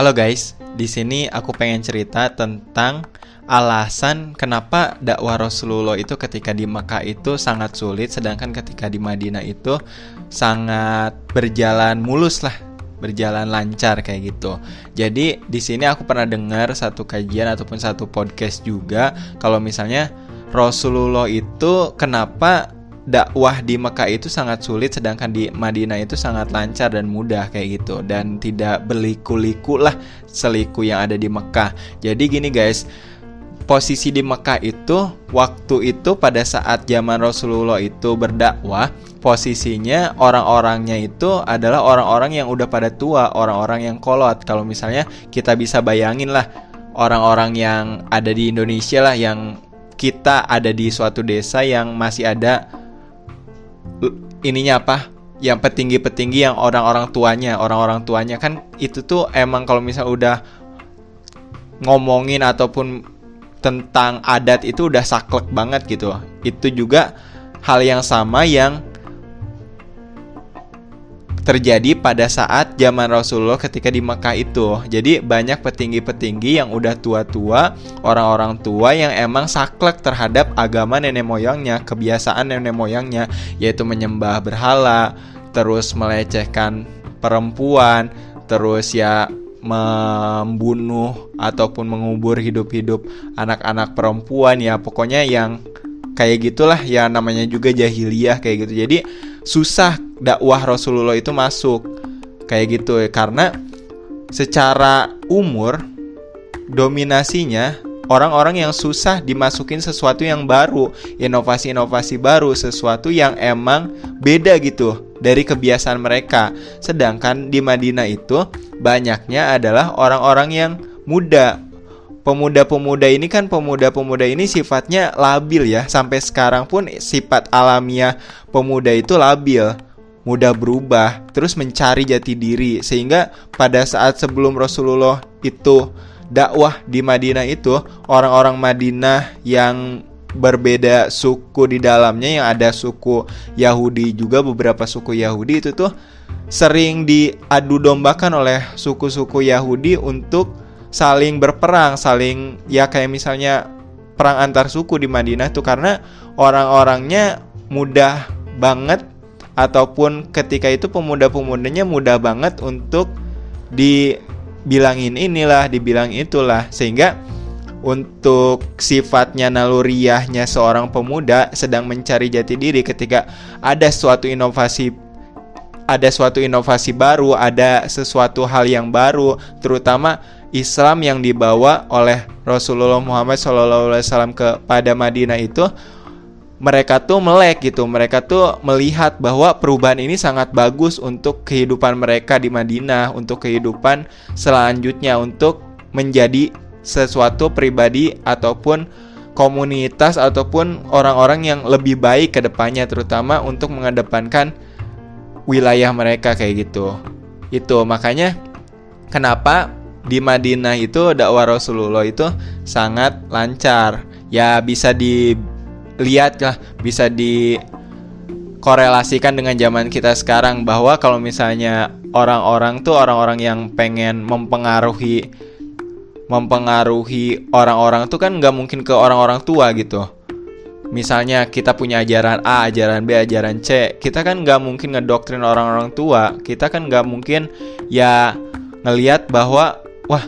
Halo guys, di sini aku pengen cerita tentang alasan kenapa dakwah Rasulullah itu ketika di Makkah itu sangat sulit sedangkan ketika di Madinah itu sangat berjalan mulus lah berjalan lancar kayak gitu. Jadi di sini aku pernah dengar satu kajian ataupun satu podcast juga kalau misalnya Rasulullah itu kenapa dakwah di Mekah itu sangat sulit sedangkan di Madinah itu sangat lancar dan mudah kayak gitu dan tidak berliku-liku lah seliku yang ada di Mekah. Jadi gini guys, posisi di Mekah itu waktu itu pada saat zaman Rasulullah itu berdakwah posisinya orang-orangnya itu adalah orang-orang yang udah pada tua, orang-orang yang kolot. Kalau misalnya kita bisa bayangin lah orang-orang yang ada di Indonesia lah yang kita ada di suatu desa yang masih ada ininya apa? Yang petinggi-petinggi yang orang-orang tuanya orang-orang tuanya. Kan itu tuh emang kalau misal udah ngomongin ataupun tentang adat itu udah saklek banget gitu. Itu juga hal yang sama yang terjadi pada saat zaman Rasulullah ketika di Mekah itu. Jadi banyak petinggi-petinggi yang udah tua-tua, orang-orang tua yang emang saklek terhadap agama nenek moyangnya, kebiasaan nenek moyangnya, yaitu menyembah berhala, terus melecehkan perempuan, terus ya membunuh ataupun mengubur hidup-hidup anak-anak perempuan ya pokoknya yang kayak gitulah ya namanya juga jahiliyah kayak gitu. Jadi susah dakwah Rasulullah itu masuk. Kayak gitu ya. Karena secara umur dominasinya orang-orang yang susah dimasukin sesuatu yang baru, inovasi-inovasi baru, sesuatu yang emang beda gitu dari kebiasaan mereka. Sedangkan di Madinah itu banyaknya adalah orang-orang yang muda, pemuda-pemuda ini kan pemuda-pemuda ini sifatnya labil ya. Sampai sekarang pun sifat alamiah pemuda itu labil mudah berubah terus mencari jati diri. Sehingga pada saat sebelum Rasulullah itu dakwah di Madinah itu orang-orang Madinah yang berbeda suku di dalamnya yang ada suku Yahudi juga beberapa suku Yahudi itu tuh sering diadu dombakan oleh suku-suku Yahudi untuk saling berperang, saling ya kayak misalnya perang antar suku di Madinah tuh. Karena orang-orangnya mudah banget ataupun ketika itu pemuda-pemudanya mudah banget untuk dibilangin inilah, dibilang itulah. Sehingga untuk sifatnya naluriahnya seorang pemuda sedang mencari jati diri ketika ada suatu inovasi ada suatu inovasi baru, ada sesuatu hal yang baru, terutama Islam yang dibawa oleh Rasulullah Muhammad SAW kepada Madinah itu mereka tuh melek gitu mereka tuh melihat bahwa perubahan ini sangat bagus untuk kehidupan mereka di Madinah untuk kehidupan selanjutnya untuk menjadi sesuatu pribadi ataupun komunitas ataupun orang-orang yang lebih baik ke depannya terutama untuk mengedepankan wilayah mereka kayak gitu itu makanya kenapa di Madinah itu dakwah Rasulullah itu sangat lancar. Ya bisa dilihat lah, bisa dikorelasikan dengan zaman kita sekarang bahwa kalau misalnya orang-orang tuh orang-orang yang pengen mempengaruhi mempengaruhi orang-orang tuh kan nggak mungkin ke orang-orang tua gitu. Misalnya kita punya ajaran A, ajaran B, ajaran C, kita kan nggak mungkin ngedoktrin orang-orang tua. Kita kan nggak mungkin ya ngelihat bahwa wah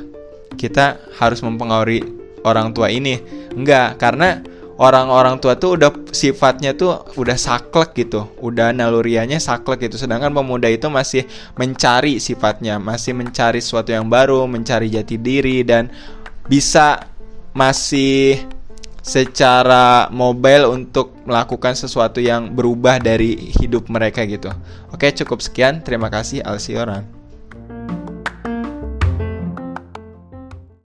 kita harus mempengaruhi orang tua ini enggak karena orang-orang tua tuh udah sifatnya tuh udah saklek gitu udah nalurianya saklek gitu sedangkan pemuda itu masih mencari sifatnya masih mencari sesuatu yang baru mencari jati diri dan bisa masih secara mobile untuk melakukan sesuatu yang berubah dari hidup mereka gitu. Oke, cukup sekian. Terima kasih Alsioran.